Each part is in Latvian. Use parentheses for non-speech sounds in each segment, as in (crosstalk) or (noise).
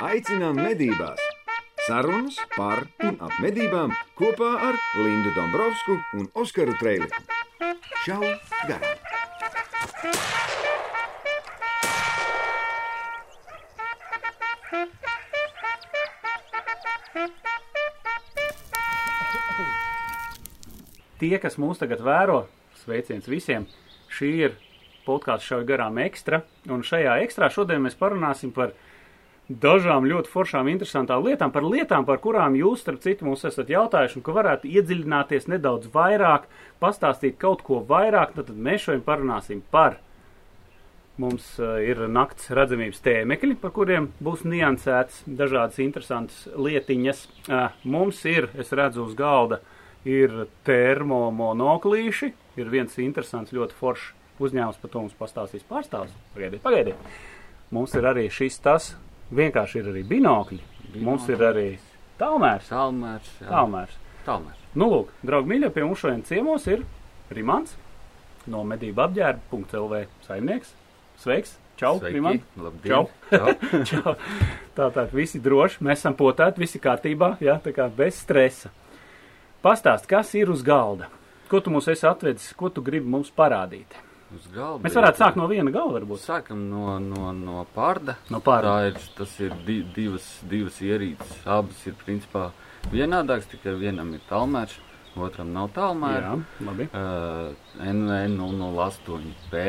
Aicinām medībās! Sarunas par un ap medībām kopā ar Lindu Dombrovskiju un Oskaru Trēliņu. Čau! Garām! Tie, kas mūs tagad vēro, sveiciens visiem! Šī ir podkāsts šauja garām ekstra, un šajā ekstrā šodien mēs parunāsim par dažām ļoti foršām, interesantām lietām, par lietām, par kurām jūs, starp citu, mums esat jautājuši, un ka varētu iedziļināties nedaudz vairāk, pastāstīt kaut ko vairāk, tad mēs šodien parunāsim par. Mums uh, ir nakts redzamības tēmekļi, par kuriem būs niansētas dažādas interesantas lietiņas. Uh, mums ir, es redzu uz galda, ir termomonoklīši, ir viens interesants, ļoti foršs uzņēmums, par to mums pastāstīs pārstāvs. Pagaidiet, pagaidiet. Mums ir arī šis tas, vienkārši ir arī binokļi. binokļi. Mums ir arī tālmērs. Tālmērs. jā. Tālmērs. Tālmērs. Nu, lūk, draugi mīļie, pie mums šodien ciemos ir Rimants no medību apģērba.lv saimnieks. Sveiks! Čau, Rimant! Čau. (laughs) Čau! Tātad visi droši, mēs esam potēti, visi kārtībā, jā, tā kā bez stresa. Pastāst, kas ir uz galda? Ko tu mums esi atvedis, ko tu gribi mums parādīt? Uz galda. Mēs varētu sākt no viena gala, varbūt. Sākam no, no, no pārda. No pārda. Tā ir, tas ir di, divas, divas ierīces. Abas ir principā vienādākas, tikai vienam ir tālmērs, otram nav tālmēra. Jā, labi. Uh, NV008P.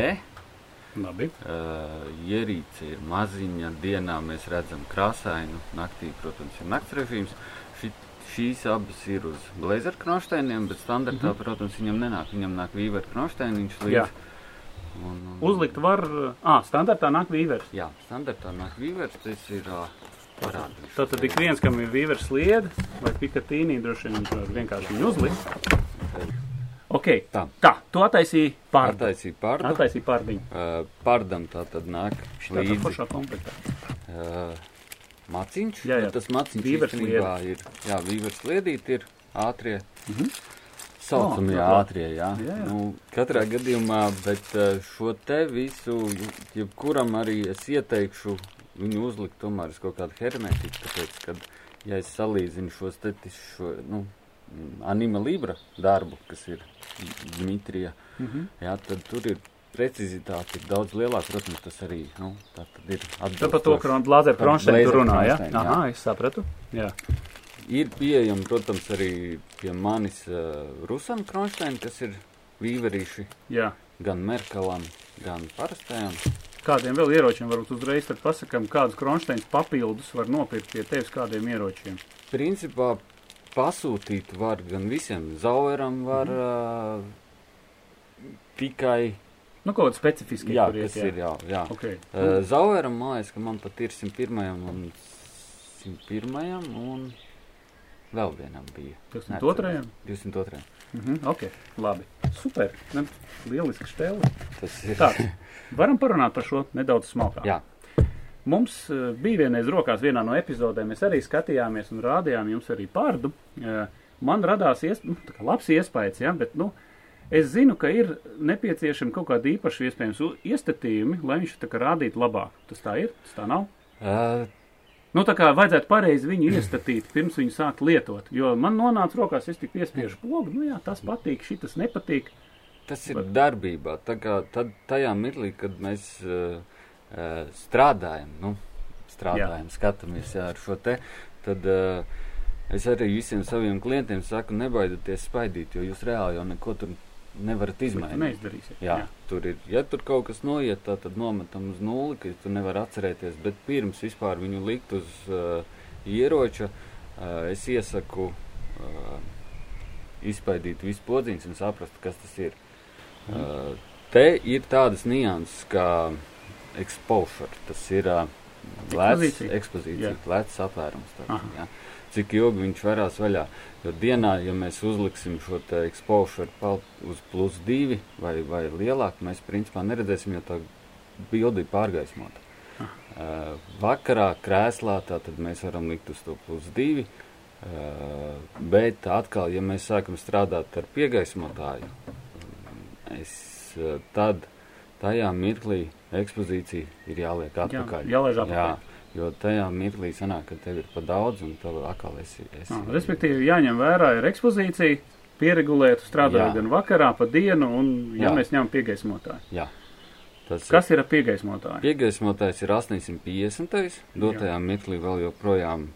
labi. Uh, ierīce ir maziņa, dienā mēs redzam krāsainu, naktī, protams, ir nakts režīms. Ši, šīs abas ir uz blazer kronšteiniem, bet standartā, mm. -hmm. protams, viņam nenāk. Viņam nāk vīver kronšteiniņš Jā. Un, un, Uzlikt var, ā, standartā nāk vīvers. Jā, standartā nāk vīvers, tas ir uh, parādījums. Tātad ik viens, kam ir vīvers sliede vai pikatīnī, droši vien viņš var vienkārši viņu uzlikt. Ok, Tā. tā, tu attaisīji pārdu. Attaisīja pārdu. Attaisīji pārdiņu. Uh, pārdam tā tad nāk Tā ir līdzi foršā komplektā. uh, maciņš. Jā, jā. Tas maciņš Vīvers īstenībā ir, jā, vīvers liedīt ir ātrie. Mhm. Saucamie Oh, oh, labi. ātrie, jā. Jā, jā. Nu, katrā gadījumā, bet uh, šo te visu, jebkuram arī es ieteikšu viņu uzlikt tomēr uz kaut kādu hermetiku, tāpēc, kad, ja es salīdzinu šos te, šo, nu, mm, anima libra darbu, kas ir Dmitrija, Mhm. jā, tad tur ir precizitāte ir daudz lielāka, protams, tas arī, nu, tā tad ir to atbilstoši. kron, blāzēru Par kronšteinu tu blāzeru runā, ja? jā. Aha, es sapratu. Jā. Ir pieejami, protams, arī pie manis uh, Rusam Kronšteina, kas ir vīverīši Jā. gan Merkelam, gan parastajam. Kādiem vēl ieročiem varbūt uzreiz tad pasakam, kādus kronšteinus papildus var nopirkt pie tevis kādiem ieročiem? Principā pasūtīt var gan visiem. Zaueram var uh, tikai, Nu, kaut kāds specifiski jā, tur iet, kas ir, jā, jā. Ok. Uh, Zaueram, man liekas, ka man pat ir 101 un 101 un vēl vienam bija. 202. 202. Mhm, ok, labi. Super. Ne, lieliski štēli. Tas ir. Tā, varam parunāt par šo nedaudz smalkāk. Jā, Mums uh, bija vienreiz rokās vienā no epizodēm, mēs arī skatījāmies un rādījām jums arī pārdu. Uh, man radās iesp nu, labs iespējas, ja, bet, nu, es zinu, ka ir nepieciešami kaut kādi īpaši iespējams iestatījumi, lai viņš tā kā rādītu labāk. Tas tā ir, tas tā nav. uh, Nu, tā kā vajadzētu pareizi viņu iestatīt, pirms viņu sākt lietot. Jo man nonāca rokās, es tik piespiežu pogu, nu jā, tas patīk, šitas nepatīk. Tas ir darbībā. Tā kā tad, tajā mirklī, kad mēs uh, uh, strādājam, nu, strādājam, jā. skatāmies jā, ar šo te, tad uh, es arī visiem saviem klientiem saku, nebaidieties spaidīt, jo jūs reāli jau neko tur nevarat izmainīt. neizdarīsi. Jā, jā. Tur ir, ja tur kaut kas noiet, tā tad nometam uz nulli, ka tu nevari atcerēties, bet pirms vispār viņu likt uz uh, ieroča, uh, es iesaku uh, izpaidīt visu podziņus un saprast, kas tas ir. Uh, te ir tādas nianses kā exposure, tas ir uh, lēts, Ekspozīcija. ekspozīcija, lēts apvērums. jā. Cik ilgi viņš varās vaļā. Jo dienā, ja mēs uzliksim šo exposure uz plus divi vai, vai lielāku, mēs principā neredzēsim, jo tā bilde ir pārgaismota. Uh, vakarā krēslā tātad mēs varam likt uz to plus divi, uh, bet atkal, ja mēs sākam strādāt ar piegaismotāju, es, uh, tad tajā mirklī ekspozīcija ir jāliek atpakaļ. jālaiž atpakaļ. Jā, Jo tajā mirklī sanāk, ka tev ir pa daudz un tev atkal esi. esi Ah, respektīvi, jāņem vērā ir ekspozīcija, pieregulēt, strādājot Jā. gan vakarā, pa dienu, un, ja Jā. mēs ņemam piegaismotāju. Jā. Tas Kas ir ar piegaismotāju? Piegaismotais ir 850. Dotajā mirklī vēl joprojām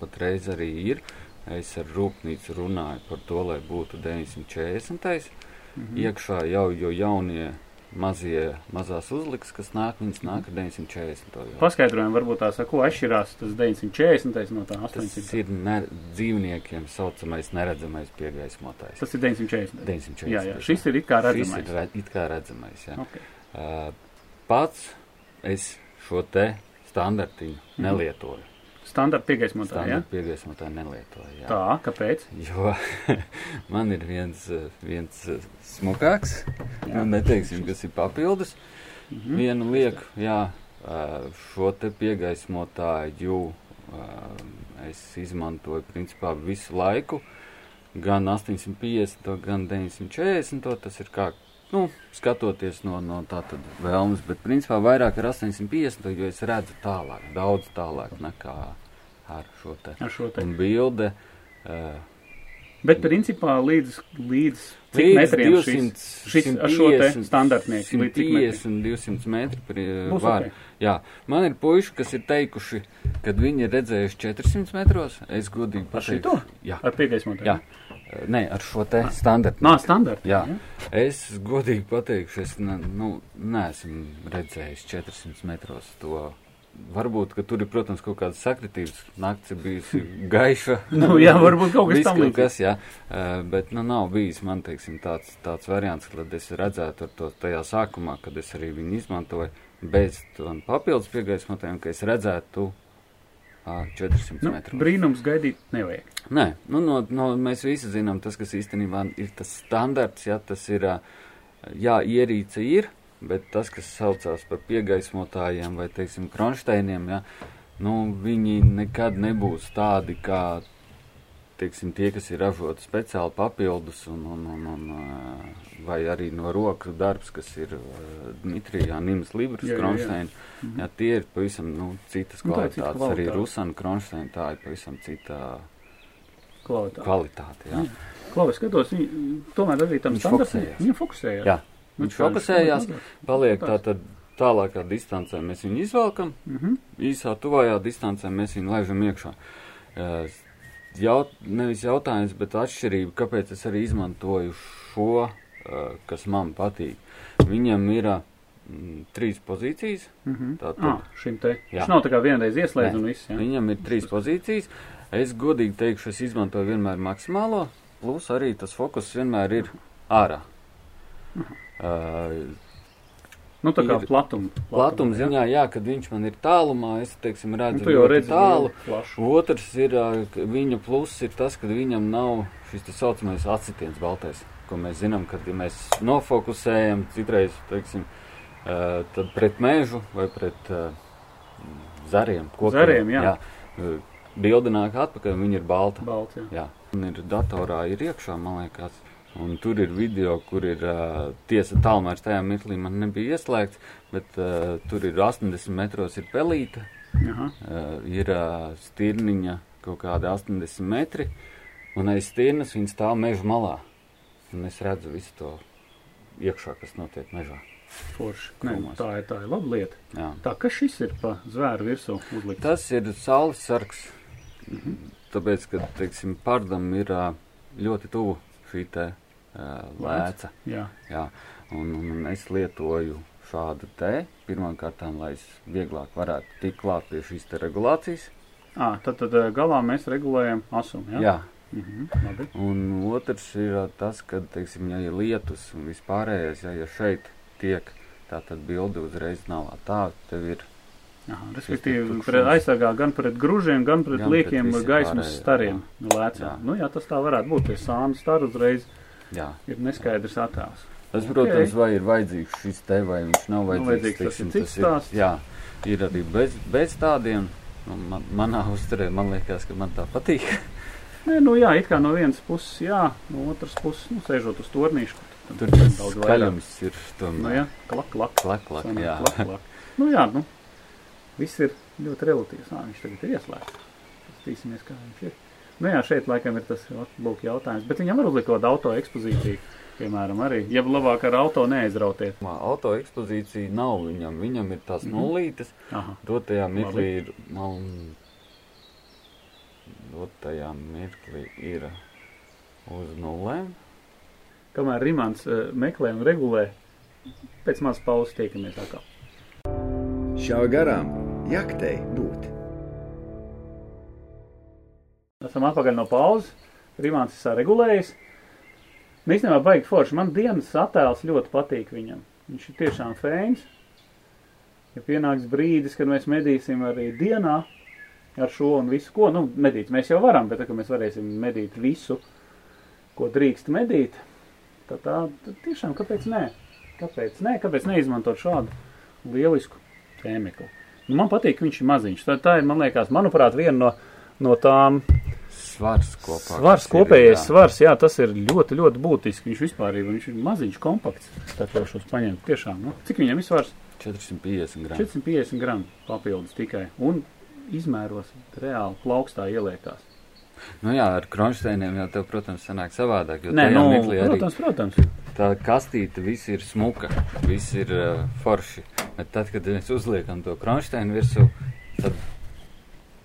patreiz arī ir. Es ar rūpnīcu runāju par to, lai būtu 940. Mhm. Iekšā jau jo jaunie mazie, mazās uzliks, kas nāk, viņas nāk ar 940. jau. Paskaidrojam, varbūt tās, ko atšķirās tas 940. no tā Tas 800. ir ne, dzīvniekiem saucamais neredzamais piegaismotais. Tas ir 940. 940. Jā, jā, šis ir it kā Šis redzamais. ir re, it kā redzamais. Jā. Okay. Uh, pats es šo te standartiņu Mhm. nelietoju. Standarta piegaismotāja, ja? Standarta piegaismotāju nelietoju. Jā. Tā, kāpēc? Jo (laughs) man ir viens, viens smukāks, Jā. nu, neteiksim, kas ir papildus. Mhm. Vienu lieku, jā, šo te piegaismotāju es izmantoju principā visu laiku, gan 850, gan 940. Tas ir kā, nu, skatoties no, no tā tad vēlmes, bet principā vairāk ar 850, jo es redzu tālāk, daudz tālāk nekā ar šo te. Ar šo te. Un bilde. Uh, Bet principā līdz, līdz Līdz metriem 200, šis, šis ar šo te 150, standartnieku līdz cik metriem? 150, 200 metri pri, Būs var. ok. Jā, man ir puiši, kas ir teikuši, kad viņi ir redzējuši 400 metros, es godīgi Ar pateikšu. šito? Jā, Ar piegaismotāju? jā. Nē, ar šo te standartu. Nā, standarta. Jā. Es godīgi pateikšu, es ne, nu, neesmu redzējis 400 metros to. Varbūt, ka tur ir, protams, kaut kādas sakritības. Nakts ir bijusi (laughs) gaiša. Nu, jā, varbūt kaut kas līdzīgs. kas, jā. Uh, bet, nu, nav bijis man, teiksim, tāds, tāds variants, kad es redzētu to tajā sākumā, kad es arī viņu izmantoju, bez papildus piegaismotēm, ka es redzētu 400 Nu, metrus. brīnums gaidīt nevajag. Nē, nu, no, no, mēs visi zinām, tas, kas īstenībā ir tas standarts, ja tas ir, jā, ierīce ir, bet tas, kas saucās par piegaismotājiem vai, teiksim, kronšteiniem, ja, nu, viņi nekad nebūs tādi, kā, teiksim, tie, kas ir ražoti speciāli papildus un, un, un, un vai arī no rokas darbs, kas ir Dmitrijā, Nimas Libras Jā, jā, jā. kronšteini, Mhm. ja, tie ir pavisam, nu, citas Nu, tā ir cita kvalitātes, arī kvalitāte. Rusana kronšteini, tā ir pavisam cita Kvalitāte. kvalitāte. Jā. Klau, es skatos, viņi tomēr arī tam standartam. fokusējās. Fokusējās. Jā, viņš fokusējās, paliek tā tad tālākā distancē mēs viņu izvelkam, Mhm. īsā tuvajā distancē mēs viņu laižam iekšā. Jaut, nevis jautājums, bet atšķirība, kāpēc es arī izmantoju šo, kas man patīk. Viņam ir mm, trīs pozīcijas, Mhm. Tātad- Ah, šim te. Jā. Viņš nav tā kā vienreiz ieslēdz un viss, jā. viņam ir trīs pozīcijas. Es godīgi teikšu, es izmantoju vienmēr maksimālo, plus arī tas fokus vienmēr ir ārā. Uh, Nu, tā kā ir- platuma. Platuma ziņā, jā, kad viņš man ir tālumā, es, teiksim, Nu, redzu ļoti redzi tālu. Otrs ir, viņa pluss ir tas, ka viņam nav šis tā saucamais atsitiens baltais, ko mēs zinām, kad ja mēs nofokusējam citreiz, teiksim, tad pret mēžu vai pret zariem, kokiem. Zariem, jā. jā ā, Bilde nāk atpakaļ, viņa ir balta. Balts, jā. Jā, un ir datorā ir iekšā, man liekas. Un tur ir video, kur ir uh, tiesa tālmērs tajā mirklī man nebija ieslēgts, bet uh, tur ir 80 metros ir pelīte, Aha. uh, ir uh, stirniņa kaut kādi 80 metri, un aiz stirnas viņa stāv meža malā. Un es redzu visu to iekšā, kas notiek mežā. Forši. Nē, Krūmos. tā ir tā ir laba lieta. Jā. Tā, kas šis ir pa zvēru virsū uzlikts? Tas ir saules sargs, Mhm. tāpēc, ka, teiksim, pārdam ir uh, ļoti tuvu šī uh, lēca. Jā. Jā, un, un es lietoju šādu te pirmkārt, lai es vieglāk varētu tikt klāt pie šīs regulācijas. Ā, tad, tad galā mēs regulējam asumu, jā? Jā, Mhm. Labi. un otrs ir tas, ka, teiksim, ja ir lietus un vispārējais, ja, ja šeit tiek tā tad bildi uzreiz nav tā, tev ir Aha, respektīvi, pret, aizsargā gan pret gružiem, gan pret Gan pret liekiem visiem gaismas pārējiem, stariem lēcām. Jā. Nu jā, tas tā varētu būt. Tas sānu star uzreiz jā. ir neskaidrs attēls. Tas, Ok. protams, vai ir vajadzīgs šis te, vai viņš nav vajadzīgs. vajadzīgs, tas ir cits stāsts. Jā, ir arī bez, bez tādiem. Nu, man, manā uzturē man liekas, ka man tā patīk. Nē, nu jā, it kā no vienas puses jā, no otras puses, nu, sēžot uz tornīšu. Tur tam tas daudz vairāk. skaļums ir tomēr. Nu jā, klak, klak. Klak, klak, sanāk, jā. klak, klak. Nu jā, nu, viss ir ļoti relatīvs. Nā, viņš tagad ir ieslēgts. Paskatīsimies, kā viņš ir. Nu jā, šeit laikam ir tas lūk jautājums. Bet viņam var uzlikt kaut auto ekspozīciju, piemēram, arī. Ja labāk ar auto neaizrautiet. Auto ekspozīcija nav viņam. Viņam ir tās Mhm. nulītes. Dotajā mirklī ir, man, dotajā mirklī ir uz nulēm. Kamēr Rimants uh, meklē un regulē, pēc mazas pauzes tiekamies atkal. Šauj garām, jaktei būt. Esam atpakaļ no pauzes. Rimants ir saregulējis. Nu, īstenībā baigi forši. Man dienas attēls ļoti patīk viņam. Viņš ir tiešām fēns. Ja pienāks brīdis, kad mēs medīsim arī dienā ar šo un visu, ko, nu, medīt mēs jau varam, bet, tā, ka mēs varēsim medīt visu, ko drīkst medīt, tad tā, tad tiešām, kāpēc nē? Kāpēc nē? Kāpēc neizmantot šādu lielisku tēmeklu? Nu, man patīk, viņš ir maziņš. Tā, tā ir, man liekas, manuprāt, viena no, no tām Svars kopā. Svars, kas ir, kopējais jā. svars, jā, tas ir ļoti, ļoti būtiski. Viņš vispār ir, viņš ir maziņš, kompakts. Tā kā šos paņemt tiešām. Nu, cik viņam ir svars? 450 gramu. 450 gramu papildus tikai. Un izmēros reāli plaukstā ieliekās. Nu jā, ar kronšteiniem jau tev, protams, sanāk savādāk. Nē, nu, protams, protams. tā kastīte viss ir smuka, viss ir uh, forši. Bet tad, kad mēs uzliekam to kronšteinu virsū, tad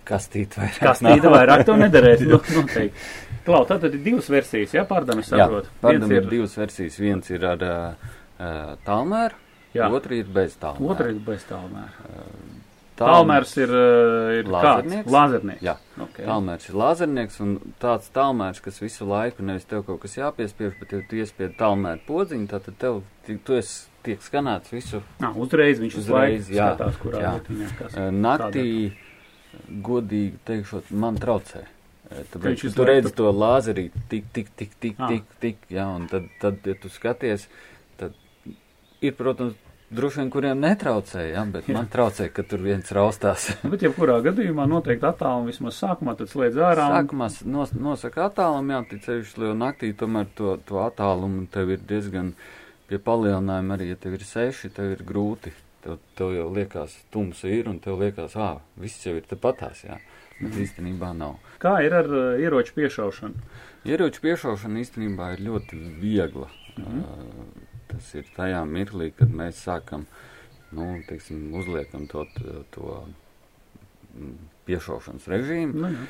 kastīte vairāk Kastīte nav. vairāk to (laughs) nederēs. nu, noteikti. Klau, tad ir divas versijas, jā, pārdam, es saprotu. pārdam Viens ir divas versijas. Viens ir ar uh, uh, tālmēru, jā, otrs ir bez tālmēra. otra ir bez tālmēra. Tālmērs- Tālmērs ir, uh, ir Lāzernieks? Lāzernieks. Jā. Okay. Tālmērs ir lāzernieks un tāds tālmērs, kas visu laiku nevis tev kaut kas jāpiespiež, bet ja tu iespied tālmēru podziņu, tad tev tu esi tiek skanēts visu Nā, uzreiz viņš Uzreiz, uzreiz jā, skatās, kurā jā. vietiņā kas. Godīgi teikšot, man traucē. Tāpēc, visu tu redzi to lāzerīti tik, tik, tik, tik, Ah. tik, tik, jā, un tad, tad, ja tu skaties, tad ir, protams, droši vien, kuriem netraucē, jā, bet Jā. man traucē, ka tur viens raustās. (laughs) Bet, ja kurā gadījumā noteikti attālumu vismaz sākumā, tad slēdz ārā. un- Sākumā nos, nosaka attālumu, jā, ticējuši lielu naktī, tomēr to, to attālumu tev ir diezgan pie palielinājuma arī, ja tev ir seši, tev ir grūti. Tev, tev jau liekas, tumsa ir, un tev liekas, ā, viss jau ir tepatās, jā. Bet Mhm. īstenībā nav. Kā ir ar uh, ieroču piešaušanu? Ieroču piešaušana īstenībā ir ļoti viegla. Mhm. Uh, tas ir tajā mirklī, kad mēs sākam, nu, teiksim, uzliekam to, to, to mm, piešaušanas režīmu. Nu, jā.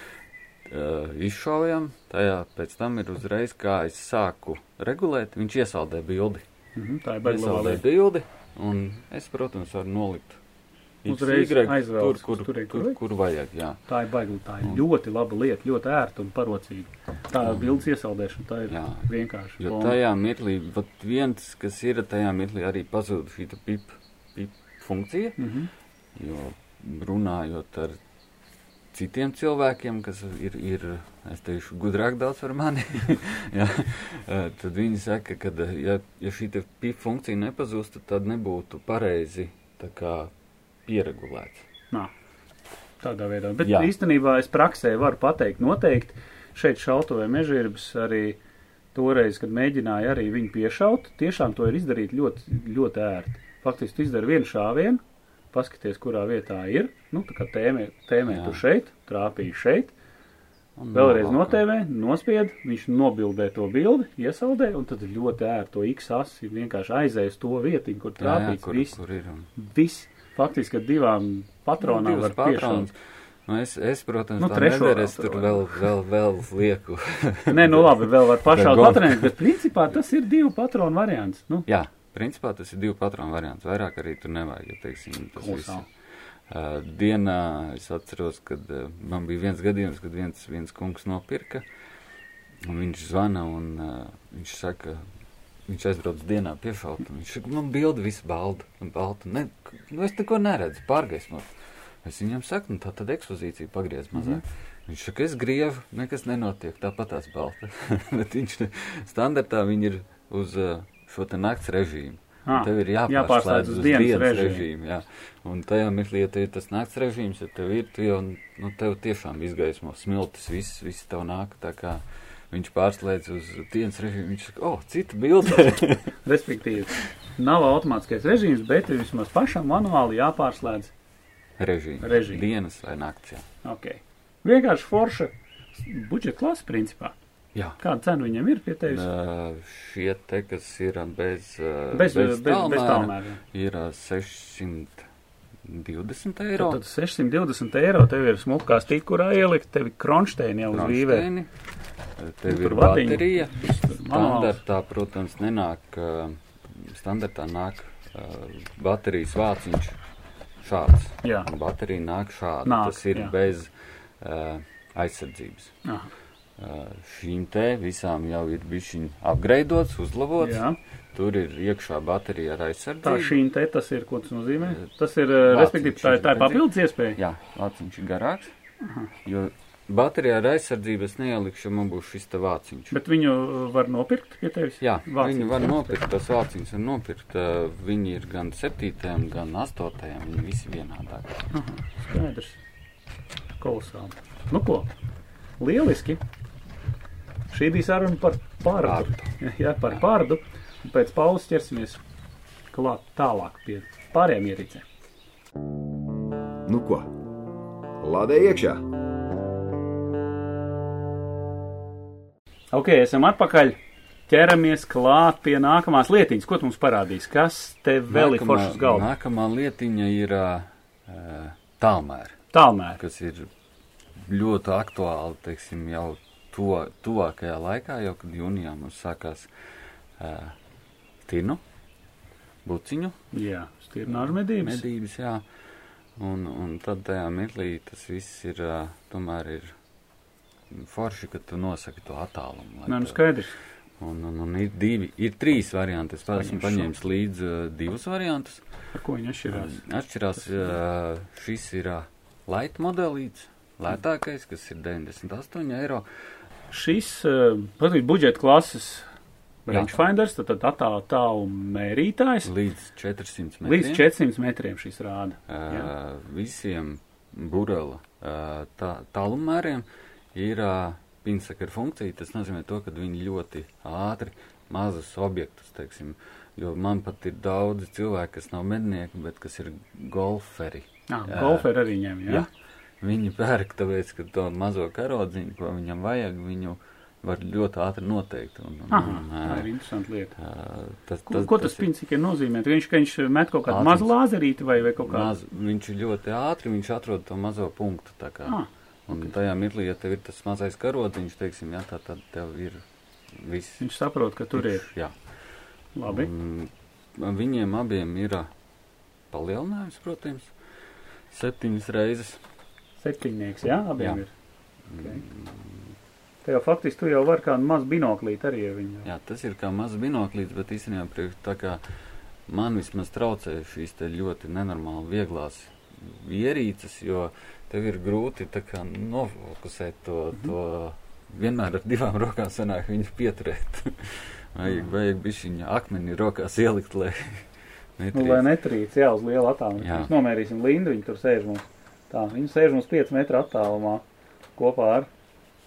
uh, izšaujam, tajā pēc tam ir uzreiz, kā es sāku regulēt, viņš iesaldē bildi. Mhm, tā ir lieta. bildi, un es, protams, varu nolikt Uzreiz uz kur, turieni, tur, kur kur vajag, jā. Tā ir baigta. Tā ir Un- ļoti laba lieta, ļoti ērta un parocīga. Tā Un- bildes iesaldēšana, tā ir jā. vienkārši. Jo tajā mirklī, vat viens, kas ir tajā mirklī, arī pazūd šī pip, pip funkcija, Mhm. jo runājot ar citiem cilvēkiem, kas ir, ir es teikšu, gudrāk daudz par mani, (laughs) jā, eh, tad viņi saka, ka, ja, ja šī pip funkcija nepazūstu, tad nebūtu pareizi tā kā pieregulēts. Nā, tādā veidā. Bet jā. īstenībā es praksē varu pateikt noteikti. Šeit šautavē mežģīrbs arī toreiz, kad mēģināja arī viņu piešaut, tiešām to ir izdarīt ļoti, ļoti ērti. Faktiski tu izdari vienu šāvienu, paskaties, kurā vietā ir. Nu, tā kā tēmē, tēmē Jā. tu šeit, trāpīji šeit, Un vēlreiz novalkā. notēvē, nospied, viņš nobildē to bildi, iesaldē, un tad ļoti ērti to X asi vienkārši aizējas to vietiņu, kur Jā, jā, trāpīts. kur, Viss, kur ir. Un... viss faktiski ar divām patronām Nu, var piešaut. Nu, es, es, protams, Nu, trešo vēl es tur vēl, vēl, vēl lieku. Nē, nu labi, vēl var (laughs) pašā patronēt, bet principā tas ir divu patronu variants. Nu, Jā, principā tas ir divu patronu variants. Vairāk arī tur nevajag, ja teiksim, tas viss. Uh, dienā es atceros, kad uh, man bija viens gadījums, kad viens, viens kungs nopirka, un viņš zvana, un uh, viņš saka, viņš aizbrauc dienā piešaut, un viņš saka, man bildi viss balda, un balta, ne, nu es neko neredzu, pārgaismot. Es viņam saku, nu tā tad ekspozīcija pagriez mazāk. Mm -hmm. Viņš saka, es grievu, nekas nenotiek, tāpat tās balta. (laughs) Bet viņš ne- standartā viņi ir uz uh, šo te nakts režīmu. Ah, Tev ir jāpārslēdz jāpārslēdz uz uz dienas, dienas režīmu. režīmu. Jā. Un tajā mirklī, ja tev ir tas nakts režīms, ja tev ir, tu jau, nu, tev tiešām izgaismo smiltis, viss, viss tev nāk tā kā viņš pārslēdz uz dienas režīmu. Viņš saka, oh, cita bilde. (laughs) respektīvi, nav automātiskais režīms, bet ir vismaz pašam manuāli jāpārslēdz režīmu. Režīmu. Dienas vai nakts. Jā. Ok. Vienkārši forša budžeta klase, principā. Jā. Kāda cena viņam ir pie tevis? Uh, šie te, kas ir bez, uh, Bez, bez, bez, bez tālmēra. ir uh, 620 eiro. Tad 620 eiro tev ir smukā stīkurā ielikt, tev ir kronšteini jau uz vīvē. Tev Nu, ir baterija. Standartā, protams, nenāk, standartā nāk baterijas vāciņš šāds. Jā. Un baterija nāk šāda. Nāk, Tas ir jā. bez uh, aizsardzības. Aha. Šīm te visām jau ir bišķiņ apgreidots, uzlabots. Jā. Tur ir iekšā baterija ar Tā aizsardzību. šī te tas ir, ko tas nozīmē? Tas ir, eh, respektīvi, tā, ir- tā ir papildus iespēja. Jā, vāciņš ir garāks. Jo baterijā ar aizsardzību es neielikšu, man būs šis te vāciņš. Bet viņu var nopirkt pie tevis? Jā, Vāciņus, viņi var nopirkt, tos vāciņus var nopirkt. Viņi ir gan septītajam, gan astotajam, viņi visi vienādāk. Skaidrs. Kolosāli. Nu ko, lieliski. Šī bija saruna par pārdu. Jā, par pārdu. Un Pēc pauzes ķersimies klāt tālāk pie pārējiem ierīcēm. Nu ko? Lādē iekšā! Ok, esam atpakaļ. Ķeramies klāt pie nākamās lietiņas. Ko tu mums parādīs? Kas tev vēl ir foršs galvā? nākamā lietiņa ir uh, tālmēr, Tālmēr. kas ir ļoti aktuāli, teiksim, jau to, tuvākajā laikā, jau kad jūnijā mums sākās uh, tinu, buciņu Jā, stirnāžu medības. medības, jā. Un, un tad tajā mirklī tas viss ir, uh, tomēr ir forši, ka tu nosaki to attālumu. Nē, nu skaidrs. Un, un, un ir divi, ir trīs varianti. Es esmu paņēmis līdzi uh, divus variantus. Ar ko viņi atšķirās? Atšķirās, uh, šis ir uh, light modelīts, lētākais, kas ir 98 eiro. Šis, uh, budžeta klases Jā. rangefinders, tad, tad attālu tālu mērītājs. Līdz 400 metriem. Līdz 400 metriem šis rāda. Jā. Uh, visiem burela uh, tā, tālummēriem ir uh, pinsakara funkcija. Tas nozīmē to, ka viņi ļoti ātri mazus objektus, teiksim, jo man pat ir daudzi cilvēki, kas nav mednieki, bet kas ir golferi. Ah, Jā. golferi arī ņem, jā. Ja? Viņi pērk, tāpēc, ka to mazo karodziņu, ko viņam vajag, viņu var ļoti ātri noteikt. Un, un, Aha, un, tā ir interesanta lieta. ā, tas, Ko, ko tas ir pinsika nozīmē? Viņš, ka viņš met kaut kādu Ātrums. mazu lāzerīti vai, vai kaut kādu? Maz, viņš ļoti ātri, viņš atrod to mazo punktu. tā kā. Ah, Un tajā mirklī, ja tev ir tas mazais karodziņš, teiksim, jā, tā tad tev ir viss. viņš saprot, ka tur ir. Jā. Labi. Un viņiem abiem ir palielinājums, protams, septiņas reizes. Septiņnieks, jā, abiem Jā. ir. Okay. Te jau faktiski tu jau vari kādu mazu binoklīti arī ar viņu. Jā, tas ir kā mazs binoklīds, bet īstenībā priekš tā kā man vismaz traucē šīs te ļoti nenormāli vieglās ierīces, jo tev ir grūti tā kā nofokusēt to, Mhm. to vienmēr ar divām rokām sanāk viņu pieturēt. (laughs) vajag, vajag bišķiņa akmeni rokās ielikt, lai Nu, lai netrīc, jā, uz lielu attālumu. Jā. Mēs nomērīsim Lindu, viņa tur sēž mums. Tā, viņa sēž mums 5 metru attālumā kopā ar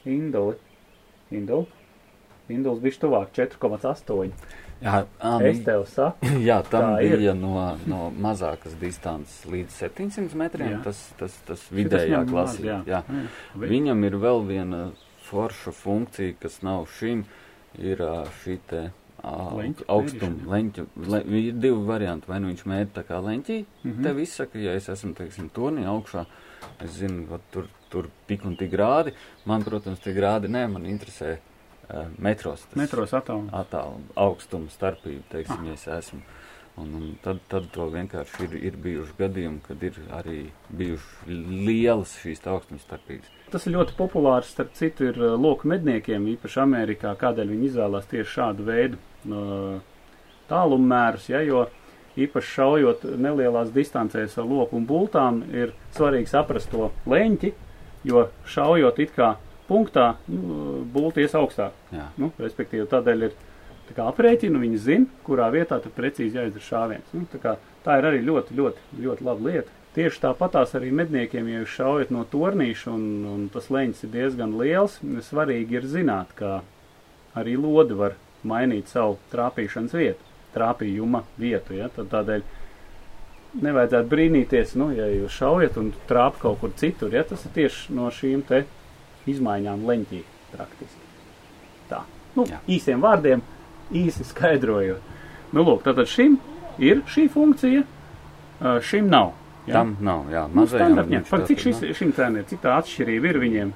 Induli. Induli? Induls bišķi tuvāk 4,8. Jā, ā, Es tev saku. (laughs) jā tam Tā ir. bija no, no mazākas distances līdz 700 metriem, Jā. tas, tas, tas vidējā klasē. jā. Jā. Labi. Viņam ir vēl viena forša funkcija, kas nav šim, ir šī te ā, Mērīšana. leņķa. Le, ir divi varianti, vai nu viņš mēģina tā kā leņķī, mm. -hmm. te viss saka, ja es esmu, teiksim, turnī augšā, es zinu, ka tur, tur tik un tik grādi, man, protams, tie grādi nē, man interesē uh, metros. tas Metros attālumā. attāluma, augstuma starpība, teiksim, ja es esmu. Un, un tad, tad to vienkārši ir, ir bijuši gadījumi, kad ir arī bijušas lielas šīs augstuma starpības. Tas ir ļoti populārs, starp citu, ir uh, loku medniekiem, īpaši Amerikā, kādēļ viņi izvēlās tieši šādu veidu uh, tālummērus, ja, jo īpaši šaujot nelielās distancēs ar loku un bultām, ir svarīgi saprast to leņķi, jo šaujot it kā punktā, nu, bulti ies augstāk. Jā. Nu, respektīvi, tādēļ ir tā kā aprēķina, viņi zina, kurā vietā tad precīzi jāizdara šāviens. Nu, tā, kā, tā ir arī ļoti, ļoti, ļoti laba lieta. Tieši tāpatās arī medniekiem, ja jūs šaujat no tornīša un, un tas leņķis ir diezgan liels, svarīgi ir zināt, ka arī lodi var mainīt savu trāpīšanas vietu, trāpījuma vietu. Ja? Tad tādēļ nevajadzētu brīnīties, nu, ja jūs šaujat un trāp kaut kur citur, ja tas ir tieši no šīm te izmaiņām leņķī praktiski. Tā, nu, Jā. īsiem vārdiem, īsi skaidrojot. Nu, lūk, tātad šim ir šī funkcija, šim nav. Ja? Tam nav, jā, nu, mazajam. viņš Par cik šis, šim cēnē, cik tā atšķirība ir viņiem?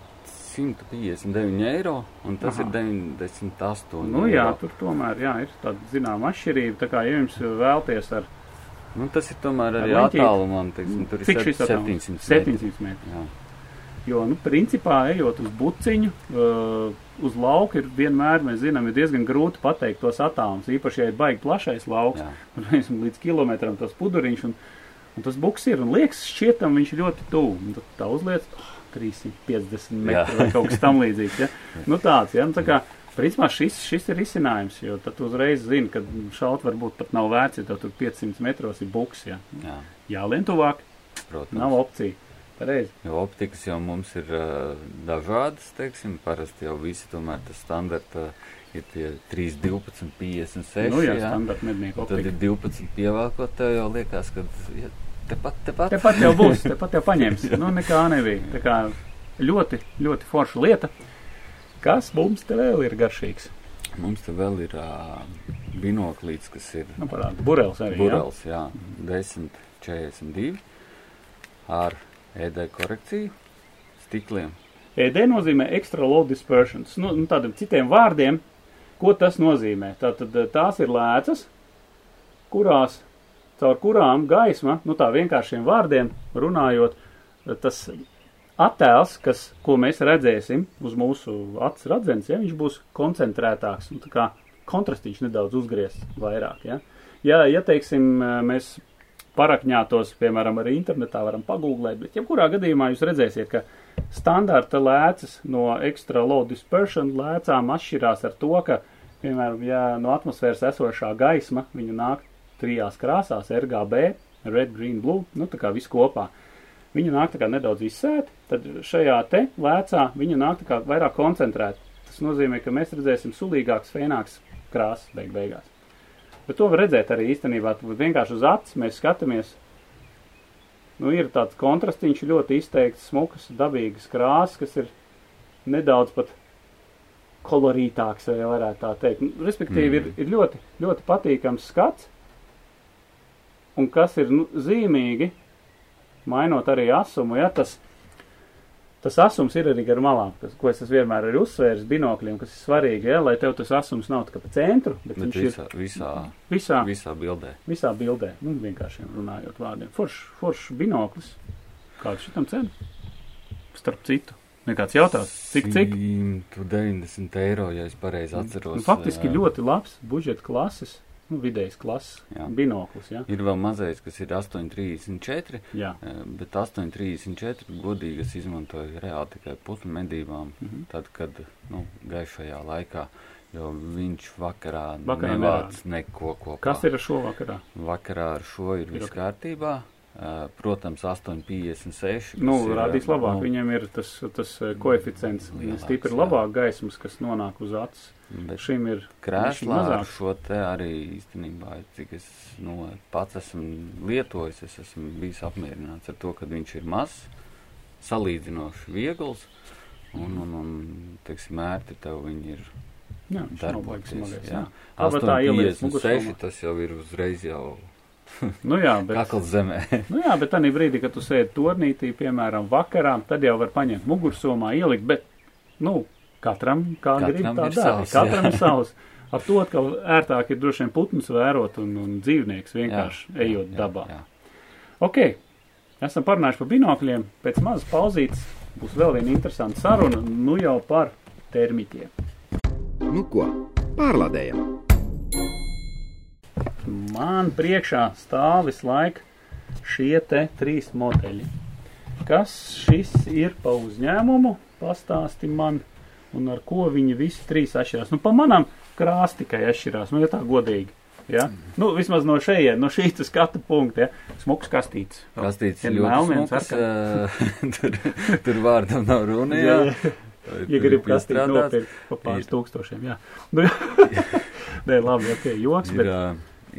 159 eiro, un tas Aha. ir 98 Nu, jā, eiro. tur tomēr, jā, ir tāda zināma atšķirība, tā kā, ja jums vēlties ar, Nu, tas ir tomēr Ar arī leņķīti. attālumam, teiksim, tur ir cik sep- šis attālums? 700 metri. 700 metri. Jā. Jo, nu, principā, ejot uz buciņu, uh, uz lauka ir vienmēr, mēs zinām, ir diezgan grūti pateikt tos attālums. Īpaši, ja ir baigi plašais lauks, un reizēm līdz kilometram tas puduriņš, un, un tas buks ir, un liekas, šķietam viņš ļoti tuvu. Tad tā uzliec, oh, 350 metri vai kaut kas tam līdzīgs. Ja? (laughs) Nu, tāds, ja, nu, tā kā, principā šis, šis ir risinājums, jo tad uzreiz zini, ka šaut varbūt pat nav vērts, ja tev tur 500 metros ir buks, ja. Jā, Jālien tuvāk, protams. nav opcija. Pareizi. Jo optikas jau mums ir uh, dažādas, teiksim, parasti jau visi tomēr tas standarta ir tie 3, 12, 56. Nu, jā, jā. standarta mednieku Un Tad optika. ir 12 pievēlkot, tev jau liekas, ka ja, tepat, tepat. Tepat jau būs, tepat jau paņems. (laughs) Nu, nekā nebija. Tā kā ļoti, ļoti forša lieta. Kas mums te vēl ir garšīgs? Mums te vēl ir uh, binoklīts, kas ir Nu, parāda, burels arī. burels, jā, 10, 42 ar ED korekciju stikliem. ED nozīmē extra low dispersions. Nu, nu, tādiem citiem vārdiem, ko tas nozīmē? Tātad eh, tās ir lēcas, kurās, caur kurām gaisma, nu tā vienkāršiem vārdiem runājot, eh, tas attēls, kas, ko mēs redzēsim uz mūsu acis redzens, ja, viņš būs koncentrētāks, nu tā kā kontrastiņš nedaudz uzgriezt vairāk, ja. Ja, ja teiksim, eh, mēs parakņātos, piemēram, arī internetā varam pagūglēt, bet jebkurā gadījumā jūs redzēsiet, ka standarta lēcas no extra low dispersion lēcām atšķirās ar to, ka, piemēram, ja no atmosfēras esošā gaisma, viņa nāk trijās krāsās, RGB, red, green, blue, nu tā kā viss kopā. Viņa nāk tā kā nedaudz izsēta, tad šajā te lēcā viņa nāk tā kā vairāk koncentrēta. Tas nozīmē, ka mēs redzēsim sulīgāks, fēnāks krāsas beig beigās. Bet to var redzēt arī īstenībā, vienkārši uz acis mēs skatāmies. Nu, ir tāds kontrastiņš ļoti izteikts, smukas, dabīgas krāsas, kas ir nedaudz pat kolorītāks, ja varētu tā teikt. Nu, respektīvi, Mm. ir, ir ļoti, ļoti patīkams skats, un kas ir nu, zīmīgi, mainot arī asumu, ja tas, tas asums ir arī gar malām, kas, ko es esmu vienmēr arī uzsvērs binokļiem, kas ir svarīgi, ja, lai tev tas asums nav kā pa centru, bet, Bet viņš ir visā, visā, visā, visā bildē. visā bildē, nu, vienkārši runājot vārdiem. Foršs forš binoklis. Kāds šitam cena? Starp citu. Nekāds jautās, cik, cik? 190 eiro, ja es pareizi atceros. Nu, faktiski jā. ļoti labs budžeta klases, nu, vidējas klases Jā. binoklis, jā. Ir vēl mazais, kas ir 8,34, Jā. bet 8,34 godīgi es izmantoju reāli tikai putnu medībām, Mhm. tad, kad nu, gaišajā laikā, jo viņš vakarā, Vakarā nevāc neko kopā. Kas ir ar šo vakarā? Vakarā ar šo ir Ir viss ok. kārtībā. Protams, 8,56. Nu, ir, rādīs labāk. nu, Viņam ir tas, tas koeficients, stipri labāk gaismas, kas nonāk uz acis. Bet Šim ir krēslā ar šo te arī īstenībā, cik es nu, pats esmu lietojis, es esmu bijis apmierināts ar to, ka viņš ir mazs, salīdzinoši viegls un, un, un teiksim, ērti tev viņi ir Jā, darboties. smagies. Jā. Jā. Tāpat tā ieliec 8,56 mugurkaulā. tas jau ir uzreiz jau (laughs) Nu jā, bet, kakls zemē. (laughs) nu jā, bet tādā brīdī, kad tu sēdi turnītī, piemēram, vakarā, tad jau var paņemt mugursomā, ielikt, bet, nu, katram kā grib tā ir dara. savs, Katram jā. ir savs. Ar to atkal ērtāk ir droši vien putnus vērot un, un dzīvnieks vienkārši Jā, ejot jā, dabā. Jā. Ok, esam parunājuši par binokļiem. Pēc mazas pauzītes būs vēl viena interesanta saruna, nu jau par termiķiem. Nu ko, pārlādējam! Man priekšā stāv visu laiku šie te trīs modeļi. Kas šis ir pa uzņēmumu? Pastāsti man, un ar ko viņi visi trīs atšķirās. Nu, pa manam krās tikai atšķirās, nu, ja tā godīgi. Ja? Nu, vismaz no šejienes, no šīs skatu punkta, ja? smuks kastīts. Kastīts Ja ļoti smuks, (laughs) tur, tur vārdam nav runa, jā. Ja Tur grib ir kastīt nopirkt pa pāris Ir. tūkstošiem, jā. (laughs) Nu, Nē, labi, ok, joks, Ir bet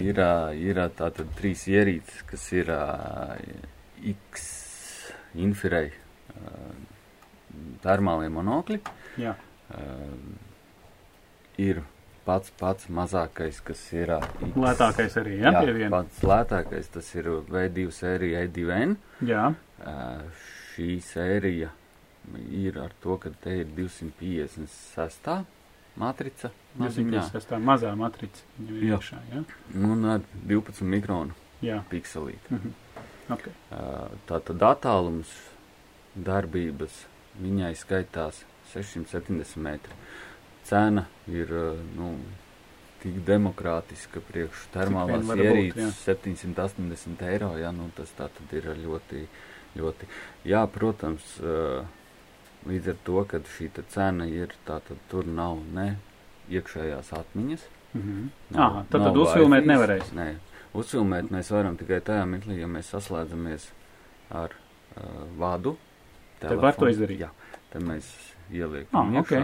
ir, ir ā, tātad trīs ierīces, kas ir ā, X infrarei termālie monokļi. Jā. Ā, Ir pats pats mazākais, kas ir X. Lētākais arī, jā, Jā, viena. pats lētākais tas ir V2 sērija E2N. Jā, Šī sērija ir ar to, ka te ir 256. matrica. maziņā, 256. mazā matrica. viņam ir Jā. iekšā, jā. Un ar 12 mikronu Jā, pikselīti. mhm. ok. Ā, Tātad attālums darbības viņai skaitās 670 metri. Cena ir ā, nu, tik demokrātiska priekš termālās ierīces 780 eiro. Jā, nu, tas tā tad ir ļoti, ļoti. Jā, protams, ā, līdz ar to, ka šī cena ir tā, tad tur nav ne iekšējās atmiņas. Mhm. Nav- Ā, tad, tad uzfilmēt Wi-Fi. nevarēs. Nē, uzfilmēt mēs varam tikai tajā mirklī, ja mēs saslēdzamies ar uh, vadu. Tad var to izdarīt? Jā, tad mēs ieliekam Ah, iekšā.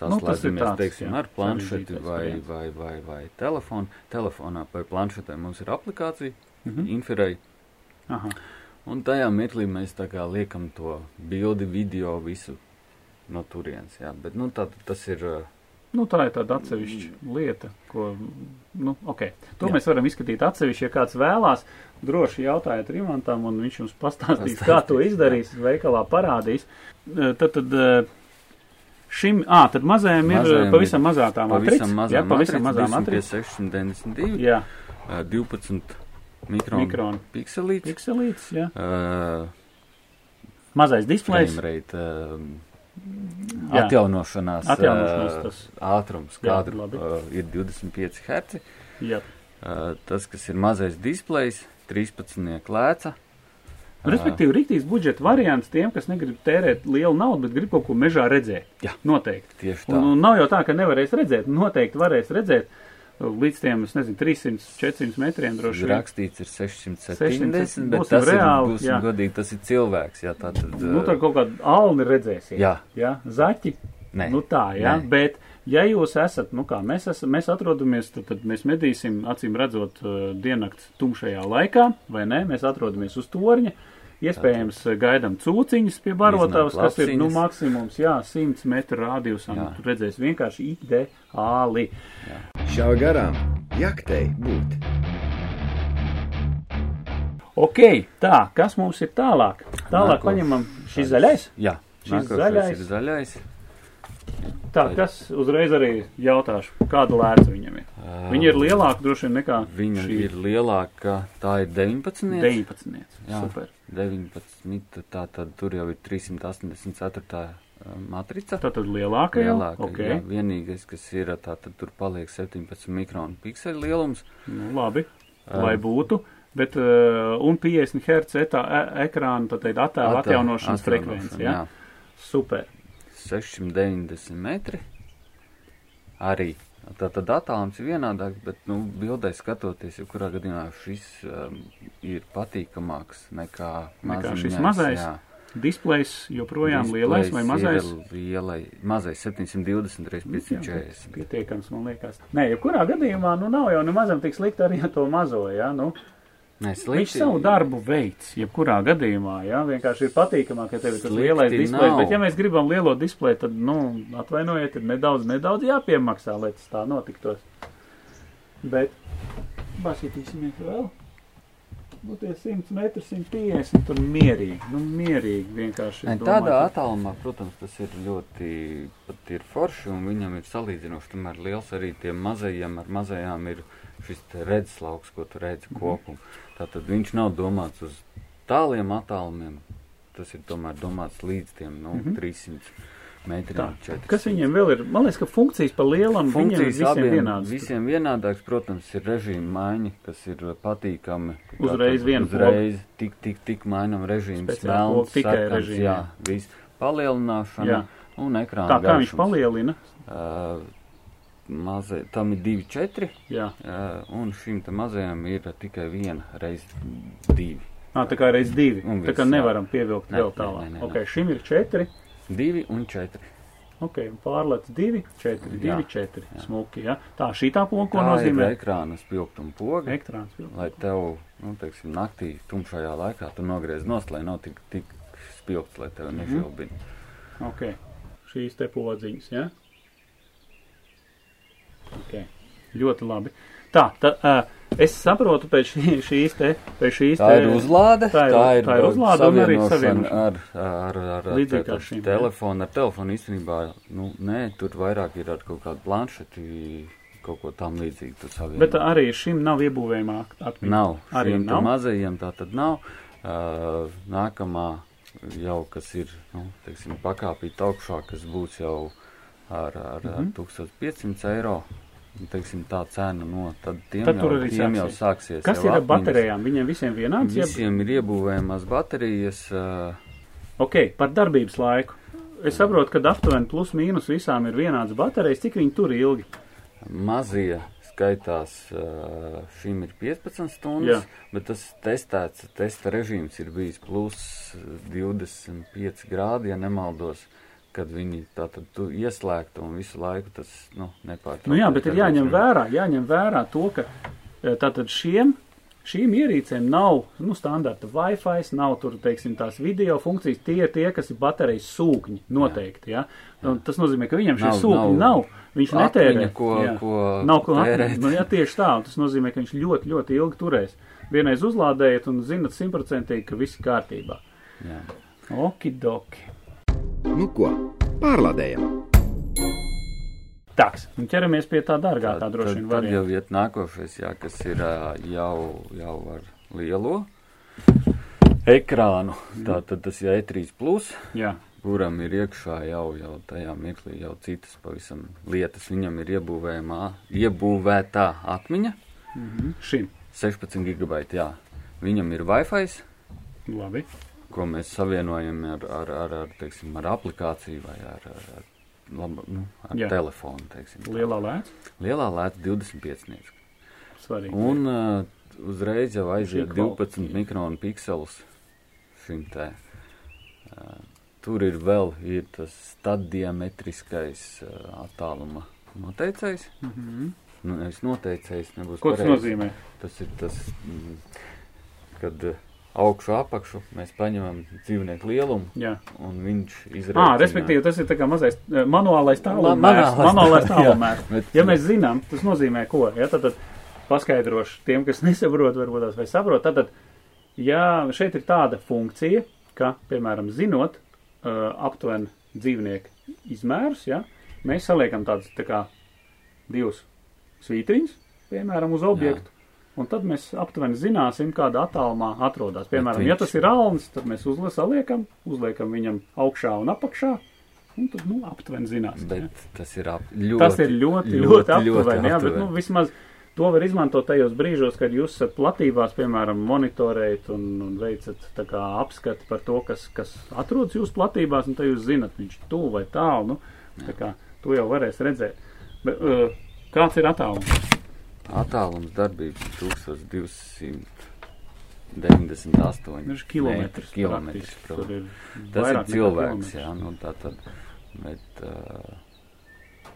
Nu, tas ir Saslēdzamies, tāds, teiksim, jā, ar planšeti vai, vai, vai, vai telefonu. Telefonā vai planšetē mums ir aplikācija, Mhm. infrarei, Aha. un tajā mirklī mēs tā kā liekam to bildi, video, visu no turienes. Jā, bet, nu, tā, tas ir. Nu, tā ir tāda atsevišķa lieta, ko, nu, ok. To Jā. mēs varam izskatīt atsevišķi, ja kāds vēlās. Droši jautājiet Rimantam, un viņš jums pastāstīs, Pastāstīs, kā to izdarīs, veikalā parādīs. Tad, tad šim, ā, tad mazajam ir Mazajam pavisam mazā tā matrica. pavisam mazā Jā, pavisam matrica, mazā matrica. 692. Jā, Uh, 12 mikronu, mikronu pikselītes. pikselīts, jā. Uh, Mazais displejs. Framerate, uh, Jā. atjaunošanās, Atjaunošanās uh, tas. ātrums, Jā, kāda labi. uh, ir 25 Hz. Jā. Uh, tas, kas ir mazais displejs, 13 lēca. Respektīvi, rīktīgs budžeta variants tiem, kas negrib tērēt lielu naudu, bet grib kaut ko mežā redzēt. Jā. Noteikti. Tieši tā. Un, un nav jau tā, ka nevarēs redzēt. Noteikti varēs redzēt līdz tiem, es nezinu, 300, 400 metriem droši vien. Rakstīts ir 670, 670, bet tas reāli, ir, būsim jā. godīgi, tas ir cilvēks. Jā, tā tad, Nu, tur kaut kādu alni redzēsiet. Jā. jā? Zaķi. Nē. Nu tā, jā. Nē. Bet, ja jūs esat, nu kā mēs, esam, mēs atrodamies, tad, tad mēs medīsim, acīm redzot, uh, diennakts tumšajā laikā, vai ne? Mēs atrodamies uz torņa. Iespējams, uh, gaidām cūciņas pie barotavas, kas ir nu, maksimums, jā, 100 metru rādījusā. Jā. Nu, tur redzēs vienkārši ideāli. Šā garām jaktei būt. Ok, tā, kas mums ir tālāk? Tālāk Nāko- paņemam šis zaļais. Jā, Šis zaļais. ir zaļais. Tā, kas uzreiz arī jautāšu, kāda lēca viņam ir? Viņa ir lielāka droši vien nekā Viņa šī ir lielāka, tā ir 19. 19. Jā. Super. 19. Tā tad tur jau ir 384. matrica. Tā tad lielāka? Lielāka, Ok, jā, vienīgais, kas ir, tā tad tur paliek 17 mikronu pikseli lielums. nu labi, Um, lai būtu. Bet, uh, un 50 Hz e ekrāna, attēla Attēl- atjaunošanas frekvence, atjaunošana, jā? Super. 690 metri arī. Tātad attālums ir vienādāks, bet, nu, bildē skatoties, jebkurā gadījumā šis um, ir patīkamāks nekā, Nekā šis maziņais, mazais? jā. Displejs joprojām Displejs lielais vai mazais? Lielai, mazais 720 x Nu, Jā, 540. Pietiekams, man liekas. Nē, jebkurā gadījumā, nu, nav jau nemazam tik slikti arī ar to mazo, jā, nu. Nē, Viņš savu darbu veids, jebkurā gadījumā, jā, vienkārši ir patīkamāk, ja tev ir tas Slikti lielais displejs, bet ja mēs gribam lielo displeju, tad, nu, atvainojiet, ir nedaudz, nedaudz jāpiemaksā, lai tas tā notiktos. Bet, basītīsimies vēl. Nu, tie 100 metri, 150, tur mierīgi, nu, mierīgi vienkārši. Nē, es tādā domāju, attālumā, protams, tas ir ļoti pat ir forši, un viņam ir salīdzinoši tomēr liels arī tiem mazajiem, ar mazajām ir šis te redzeslauks, ko tu redzi Mhm. kopumu. Tātad viņš nav domāts uz tāliem attālumiem, tas ir tomēr domāts līdz tiem, nu, Mhm. 300 metriem, Tā. 400. Kas viņiem vēl ir? Man liekas, ka funkcijas pa lielam Funkcijas visiem abiem vienādas. visiem vienādāks, protams, ir režīma maiņa, kas ir patīkami. Uzreiz vienu Uzreiz tik, tik, tik mainam režīmu, Speciāli smelns, tikai režīmu, jā, viss palielināšana Jā. un ekrāna Tā kā viņš garšums. palielina. Uh, mazai, tam ir divi četri, Jā. un šim te mazajam ir tikai viena reiz divi. Ā, tā kā reiz divi. Un tā kā jā. nevaram pievilkt Nē, vēl nē, tālāk. nē, nē, Ok, šim ir četri. Divi un četri. Ok, pārlec 2, 4, 2, Jā, 4. jā. Smuki, ja? Tā, šī tā poga, ko nozīmē ekrāna spilgtuma poga, ekrāns. pilns. lai tev, nu, teiksim, naktī tumšajā laikā tu nogriez nost, lai nav tik, tik spilgts, lai tev nežilbina. Ok, šīs te podziņas, ja? Ok, ļoti labi. Tā, tā uh, es saprotu pēc šī, šīs te, pēc šīs Tā ir uzlāde, tā ir- tā ir uzlāde un arī savienošana ar, ar, ar, ar Līdzīgi kā šīm, telefonu. Ar telefonu īstenībā, nu, nē, tur vairāk ir ar kaut kādu planšeti, kaut ko tam līdzīgu. Bet arī šim nav iebūvējumā atmiņa. Nav. Arī nav? mazajiem tā tad nav. Uh, nākamā jau, kas ir, nu, teiksim, pakāpīt augšā, kas būs jau ar, ar, ar Mhm. 1500 eiro. nu, Teiksim, tā cena no tad tiem, Tad jau, arī tiem jau sāksies. sāksies. Kas jau ir ar baterijām? Viņiem visiem vienāds? Visiem ir iebūvējamas baterijas. Uh, Ok, par darbības laiku. Es saprotu, ka aptuveni plus mīnus visām ir vienāds baterijas. Cik viņi tur ilgi? Mazie skaitās, uh, šim ir 15 Jā. stundas, bet tas testēts, testa režīms ir bijis plus 25 grādi, ja nemaldos, kad viņi tātad tu ieslēgtu un visu laiku tas, nu, nepārtraukti. Nu jā, bet ir jāņem vērā, jāņem vērā to, ka e, tātad šiem, šīm ierīcēm nav, nu, standarta Wi-Fi, nav tur, teiksim, tās video funkcijas, tie ir tie, kas ir baterijas sūkņi, noteikti, jā. Un tas nozīmē, ka viņam šie Nav- sūkņi nav nav, viņš netērē. Atmiņa, ko, jā. ko Nav ko atrast. Nu, jā, tieši tā. Tas nozīmē, ka viņš ļoti, ļoti ilgi turēs. Vienreiz uzlādējat un zinat simtprocentīgi, ka viss kārtībā. Jā. Okidoki. Nu ko, pārlādējam! Tāks, un ķeramies pie tā dārgā, tā droši tad, vien tad jau iet nākošais, jā, kas ir jau, jau ar lielo ekrānu. Tātad tas ir E3 plus. Jā, kuram ir iekšā jau, jau tajā mirklī jau citas pavisam lietas. Viņam ir iebūvējumā, iebūvētā atmiņa, mhm. šim. 16 gigabaiti, jā. Viņam ir Wi-Fi, Labi. Ko mēs savienojam ar, ar, ar, ar, teiksim, ar aplikāciju vai ar, ar, ar, laba, nu, ar Jā. telefonu. Teiksim, tā. Lielā lēca. Lielā lēta 25 nieks. Svarīgi. Un uh, uzreiz jau aiziet Šī 12 mikronu pikselus šim te. Uh, tur ir vēl ir tas stadiametriskais uh, attāluma noteicējs. Mhm. Nu, nevis noteicējs, nebūs Ko tas pareizi. nozīmē? Tas ir tas, mm, kad uh, augšu apakšu mēs paņemam dzīvnieku lielumu Jā. un viņš izrādās. Ah, respektīvi, tas ir tā kā mazais eh, manuālais tālumērs. manuālais Manuālais tā- (laughs) jā. tālumērs. Bet, Ja mēs zinām, tas nozīmē ko? Ja, tad, tad paskaidrošu tiem, kas (laughs) nesaprot, varbūt tās vai saprot. Tad, ja šeit ir tāda funkcija, ka, piemēram, zinot uh, aptuveni dzīvnieku izmērus, ja, mēs saliekam tādus tā kā divus svītriņus, piemēram, uz objektu. Un tad mēs aptuveni zināsim, kāda attālumā atrodas. Piemēram, ja tas ir alnis, tad mēs uzliekam, uzliekam viņam augšā un apakšā, un tad, nu, aptuveni zināsim. ja. bet tas ir ap, ļoti, Tas ir ļoti, ļoti, ļoti aptuveni. Jā, bet nu, vismaz to var izmantot tajos brīžos, kad jūs esat platībās, piemēram, monitorējat un, un veicat tā kā apskati par to, kas, kas atrodas jūsu platībās, un tad jūs zinat, viņš tuvu vai tālu. Nu, tā kā to jau varēs redzēt. Bet, uh, kāds ir attālums? Attālums darbības ir 1298 Viņš ir kilometrs. kilometrs praktiski. protams. Tur ir Tas ir cilvēks, jā, nu tā tad, bet uh,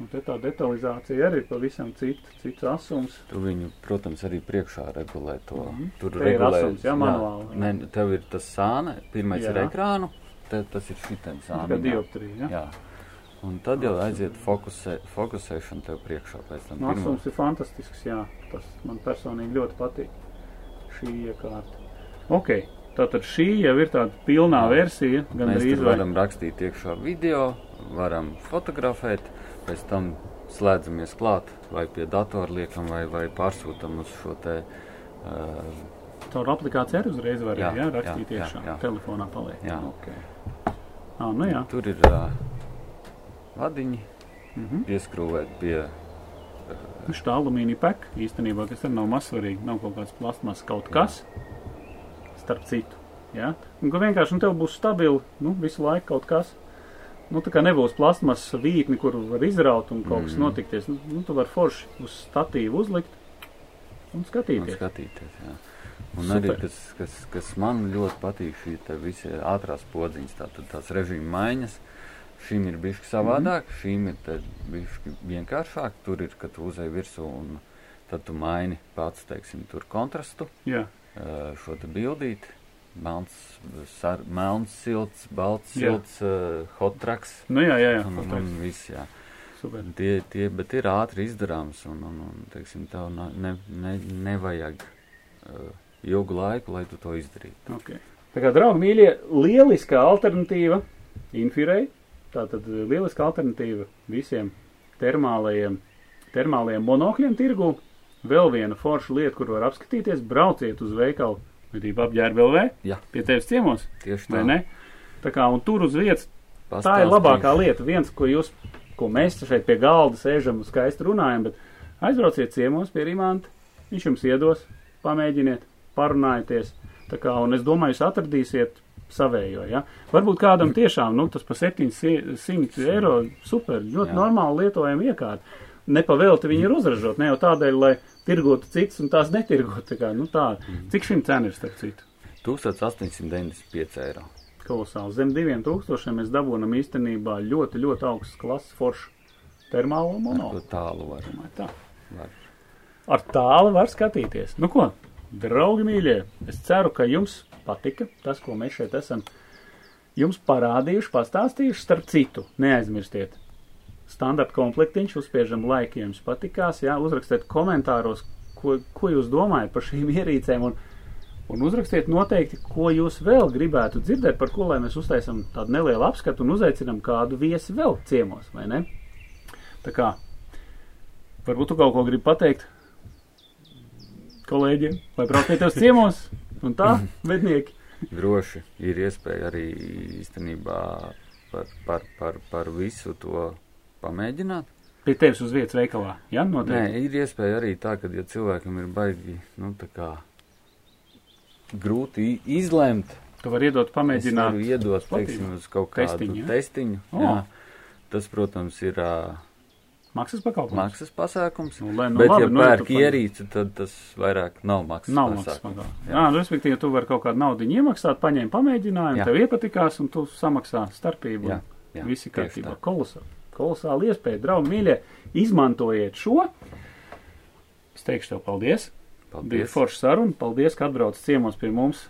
Un te tā detalizācija arī ir pavisam cita, cits asums. tu viņu, protams, arī priekšā regulē to. Mhm. Tur Te ir regulē, asums, jā, manuāli. Nē, tev ir tas sāne, pirmais ir Jā. ekrānu, te, tas ir Tā sāne. kā dioptrija. Ja? Jā. Un tad jau aiziet fokusē, fokusēšana tev priekšā pēc tam. Asums ir fantastisks, jā. Tas man personīgi ļoti patīk. Šī iekārta. Ok, tātad šī jau ir tāda pilnā Jā. versija. Gan Mēs drīz tur vai. varam rakstīt iekšā video, varam fotografēt, pēc tam slēdzamies klāt vai pie datora liekam vai, vai pārsūtam uz šo te. Uh, Caur aplikāciju arī uzreiz var Jā, jā, rakstīt jā, iekšā. jā, jā. Telefonā paliek. Jā. Okay. Ah, nu jā. tur ir uh, vadiņi Mhm. pieskrūvēt pie. Nu, Šī alumīnija peka īstenībā, kas arī nav mazsvarīgi, nav kaut kāds plasmas kaut kas, starp citu. Ja? Un ka vienkārši nu, tev būs stabili nu, visu laiku kaut kas. Nu, tā kā nebūs plasmas vītni, kur var izraut un kaut kas Mm. notikties. Nu, nu, tu vari forši uz statīvu uzlikt un Un skatīties. skatīties, jā. Un Super. arī, kas, kas, kas man ļoti patīk, šī te visi ātrās podziņas, tātad tās režīma maiņas. Šīm ir bijusi savādāk, mm -hmm. šīm ir bijusi vienkāršāk. Tur ir, kad tu uzej virsū un tad tu maini pats, teiksim, tur kontrastu, Jā. uh, šo te bildīti. Melns, sar, melns, silts, balts, Jā. silts, uh, hot traks Nu, jā, jā, jā. un, un, un viss, jā. Super. Tie, tie, bet ir ātri izdarāms un, un, un teiksim, tev ne, ne, nevajag uh, ilgu laiku, lai tu to izdarītu. Okay. Tā kā, draugi, mīļie, lieliska alternatīva infirei. Tātad eh, lieliska alternatīva visiem termālajiem, termālajiem monokļiem tirgu. Vēl viena forša lieta, kur var apskatīties, brauciet uz veikalu, vidību apģērbu LV, Jā, pie tevis ciemos, tieši tā. ne? Tā kā, un tur uz vietas Tā ir labākā lieta. Viens, ko jūs, ko mēs šeit pie galda sēžam un skaisti runājam, bet aizbrauciet ciemos pie Rimanta, viņš jums iedos, pamēģiniet, parunājieties. Tā kā, un es domāju, jūs atradīsiet savējo, ja? Varbūt kādam tiešām, nu, tas pa 700 eiro, super, ļoti Jā. normāli lietojama iekārta. Nepavēlti viņi ir uzražot, ne jau tādēļ, lai tirgotu cits un tās netirgotu. Tā kā, nu tā, cik šim cena ir starp citu? 1895 eiro. kolosāli. Zem diviem tūkstošiem mēs dabūjam īstenībā ļoti, ļoti augstu klases foršu termālo to tālu var. Domāju, tā. var. Ar tālu var skatīties. Nu ko, draugi mīļie, es ceru, ka jums patika tas, ko mēs šeit esam jums parādījuši, pastāstījuši. Starp citu, neaizmirstiet. Standarta komplektiņš, uzspiežam laiku, ja jums patikās, jā, uzrakstiet komentāros, ko, ko jūs domājat par šīm ierīcēm, un, un uzrakstiet noteikti, ko jūs vēl gribētu dzirdēt, par ko lai mēs uztaisam tādu nelielu apskatu un uzaicinam kādu viesi vēl ciemos, vai ne? Tā kā, varbūt tu kaut ko gribi pateikt kolēģiem, lai pie tevis ciemos, un tā, vednieki. Droši ir iespēja arī īstenībā par, par, par, par visu to pamēģināt. Pie tevis uz vietas veikalā, jā, Nē, noteikti. ir iespēja arī tā, ka, ja cilvēkam ir baigi, nu, tā kā grūti izlemt, Tu vari iedot es pamēģināt. varu iedot, teiksim, uz kaut kādu Testiņu, testiņu. Jā. Tas, protams, ir uh, Maksas pakalpojums. maksas pasākums. Nu, lai, nu, Bet, labi, ja nu, ja pērk pa- ierīci, tad tas vairāk nav maksas Nav maksas pasākums. pagalma. Jā. Jā, nu, respektīvi, tu vari kaut kādu naudu iemaksāt, paņēmi pamēģinājumu, Jā. tev iepatikās, un tu samaksā starpību. Jā, jā, Visi kārtībā. Kolosāli. Kolosāli iespēja, draugi mīļie. Izmantojiet šo. Es teikšu tev paldies. Bija Paldies. forša saruna. Paldies, ka atbrauc ciemos pie mums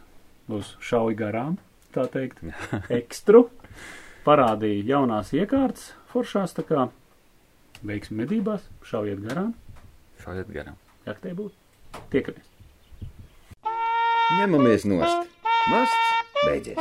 uz šauju garām, tā teikt, (laughs) ekstru. Parādīja jaunās iekārtas foršās, tā kā veiksim medībās, šaujiet garām, Šādiet garām. jaktē būt. Tiekamies! Ņemamies nost. Masts beidzies.